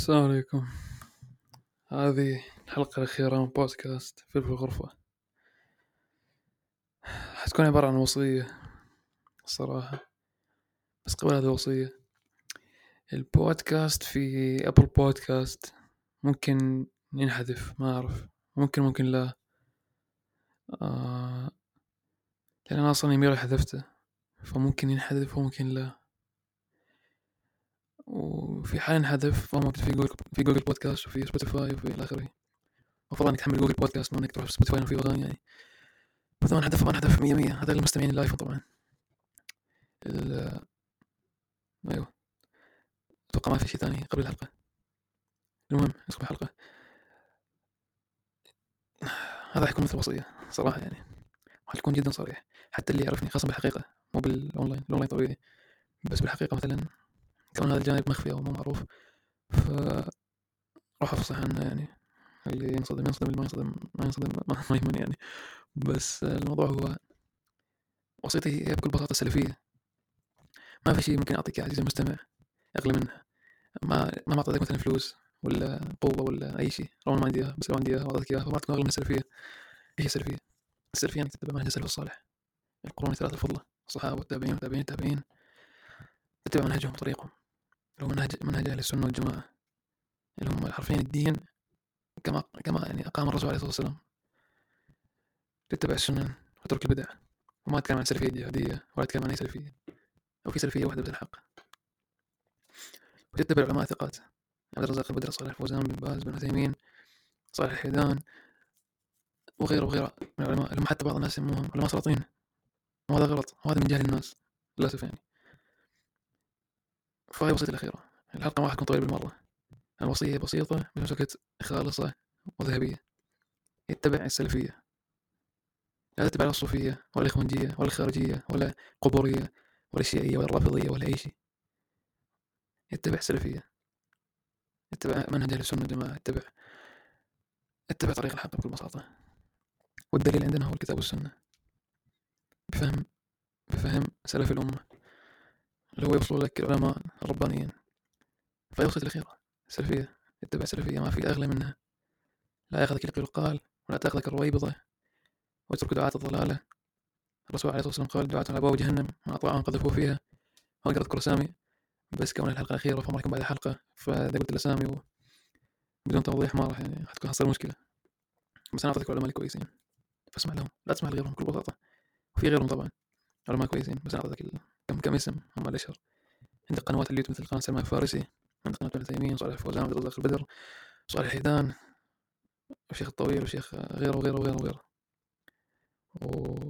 السلام عليكم. هذه الحلقة الأخيرة من بودكاست في الغرفة. حتكون عبارة عن وصية الصراحة بس قبل هذه الوصية البودكاست في أبل بودكاست ممكن ينحذف ما أعرف. ممكن ممكن لا. آه لأن أنا أصلا يميل حذفته فممكن ينحذف وممكن لا. وفي حال انحذف موجود في جوجل في جوجل بودكاست وفي سبوتيفاي وفي إلى آخره. المفروض إنك تحمل جوجل بودكاست ما انك تروح سبوتيفاي وفي أغاني يعني. مثلا انحذف ما انحذف 100 100 هذا للمستمعين الايفون طبعا. أيوه. أتوقع ما في شيء ثاني قبل الحلقة. المهم نسخ الحلقة. هذا حيكون مثل وصية صراحة يعني. حيكون جدا صريح. حتى اللي يعرفني خاصة بالحقيقة مو بال online ال online طبيعي. بس بالحقيقة مثلا كون هذا الجانب مخفي أو مو معروف. ف راح أفصح عنه يعني. اللي ينصدم ينصدم اللي ما ينصدم ما ينصدم ما, ما يهمني يعني. بس الموضوع هو وصيتي هي بكل بساطة سلفية ما في شيء ممكن أعطيك عزيزي المستمع أغلى منها. ما ما أعطيتك مثلا فلوس ولا قوة ولا أي شيء. لو ما عندي إياها بس لو عندي إياها وأعطيتك إياها فما تكون أغلى من السلفية. إيش هي السلفية؟ السلفية أنك تتبع منهج السلف الصالح. القرون الثلاثة الفضلة الصحابة والتابعين والتابعين التابعين تتبع منهجهم وطريقهم. اللي هو منهج منهج أهل السنة والجماعة اللي هم حرفيا الدين كما كما يعني أقام الرسول عليه الصلاة والسلام. تتبع السنن وترك البدع وما أتكلم عن سلفية جهادية ولا أتكلم عن أي سلفية أو في سلفية واحدة بس الحق. وتتبع العلماء الثقات عبد الرزاق البدر صالح فوزان بن باز بن عثيمين صالح الحيدان وغيره وغيره من العلماء اللي حتى بعض الناس يسموهم علماء سلاطين. وهذا غلط وهذا من جهل الناس للأسف يعني. فهي وصيتي الأخيرة. الحلقة ما راح تكون طويلة بالمرة. الوصية بسيطة بنفس الوقت خالصة وذهبية. اتبع السلفية. لا تتبع الصوفية ولا الإخوانجية ولا الخارجية ولا القبورية ولا الشيعية ولا الرافضية ولا أي شيء. اتبع السلفية. اتبع منهج أهل السنة والجماعة اتبع اتبع طريق الحق بكل بساطة. والدليل عندنا هو الكتاب والسنة. بفهم بفهم سلف الأمة. اللي هو يوصل لك العلماء الربانيين فيوصل الأخيرة السلفية اتبع السلفية ما في أغلى منها. لا يأخذك يقول قال ولا تأخذك الرويبضة واترك دعاة الضلالة. الرسول عليه الصلاة والسلام قال دعاة على أبواب جهنم ما أطاعهم قذفوا فيها. ما أقدر أذكر أسامي بس كون الحلقة الأخيرة فما بعد الحلقة فإذا قلت الأسامي و... بدون توضيح ما راح يعني حتكون حصل مشكلة. بس أنا أعطيك علماء الكويسين. فاسمع لهم لا تسمع لغيرهم بكل بساطة. وفي غيرهم طبعا علماء كويسين بس أنا أعطيك كم كم اسم هم الأشهر. عندك قنوات اليوتيوب مثل قناة سلمان الفارسي عندك قناة ابن تيمية صالح الفوزان عبد الرزاق البدر صالح الحيدان والشيخ الطويل والشيخ غيره وغيره وغيره وغيره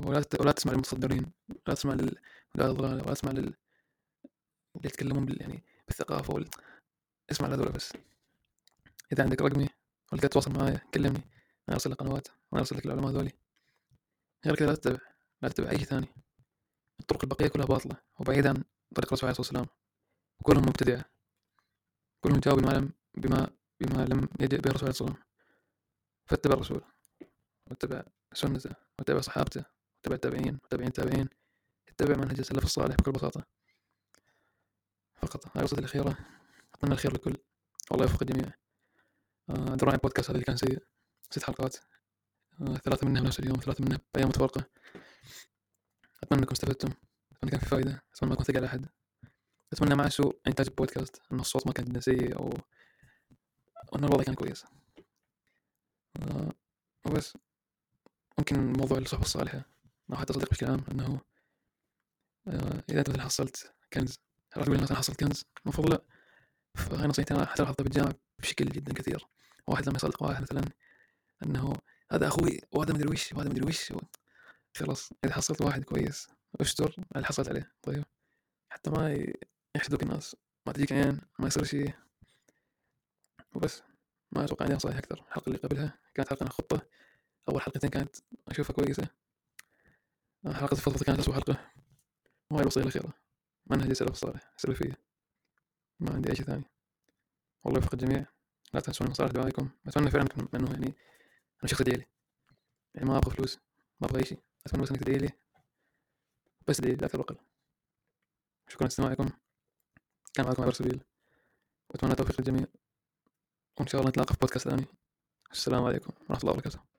ولا ولا تسمع للمتصدرين لا تسمع لل ولا تسمع لل اللي يتكلمون بال يعني بالثقافة وال... اسمع لهذول بس. إذا عندك رقمي ولا تتواصل معايا كلمني أنا أرسل لك قنوات وأنا أرسل لك العلماء ذولي غير كذا لا تتبع لا تتبع أي ثاني. الطرق البقية كلها باطلة. وبعيدة عن طريق الرسول عليه الصلاة والسلام. وكلهم مبتدعة كلهم جاوب بما لم بما بما لم يجئ به الرسول عليه الصلاة والسلام. فاتبع الرسول. واتبع سنته. واتبع صحابته. واتبع التابعين. وتابعين التابعين. اتبع منهج السلف الصالح بكل بساطة. فقط. هاي الوصية الأخيرة. أتمنى الخير للكل والله يوفق الجميع. آه، دراني البودكاست هذا اللي كان سيء. ست حلقات. آه، ثلاثة منها بنفس اليوم. ثلاثة منها بأيام متفرقة أتمنى أنكم استفدتم. أتمنى كان في فائدة أتمنى ما أكون ثقل على أحد. أتمنى مع سوء إنتاج البودكاست إن الصوت ما كان سيء أو وإن الوضع كان كويس. آه وبس. ممكن موضوع الصحبة الصالحة. أو حتى صديق بشكل عام أنه آه إذا أنت مثلا حصلت كنز. هل تقول مثلا حصلت كنز؟ المفروض لا. فهي نصيحتي أنا حتى لاحظتها بالجامعة بشكل جدا كثير. واحد لما يصدق واحد مثلا أنه هذا أخوي وهذا مدري وش وهذا مدري وش. خلاص إذا حصلت واحد كويس أشتر اللي حصلت عليه طيب. حتى ما يحسدوك الناس ما تجيك عين ما يصير شيء وبس. ما أتوقع عندي نصائح أكثر. الحلقة اللي قبلها كانت حلقة خطة. أول حلقتين كانت أشوفها كويسة. حلقة الفضفضة كانت أسوأ حلقة. وهاي الوصية الأخيرة منهج السلف الصالح السلفية ما عندي أي شيء ثاني. والله يوفق الجميع. لا تنسون مصالح دعائكم. أتمنى فعلا أنه يعني أنا شخص لي يعني ما أبغى فلوس ما أبغى أي شيء أتمنى بس إنك تدعي لي بس لي لا وأقل شكرا لاستماعكم كان معكم عبر سبيل. وأتمنى التوفيق للجميع. وإن شاء الله نتلاقى في بودكاست ثاني السلام عليكم ورحمة الله وبركاته.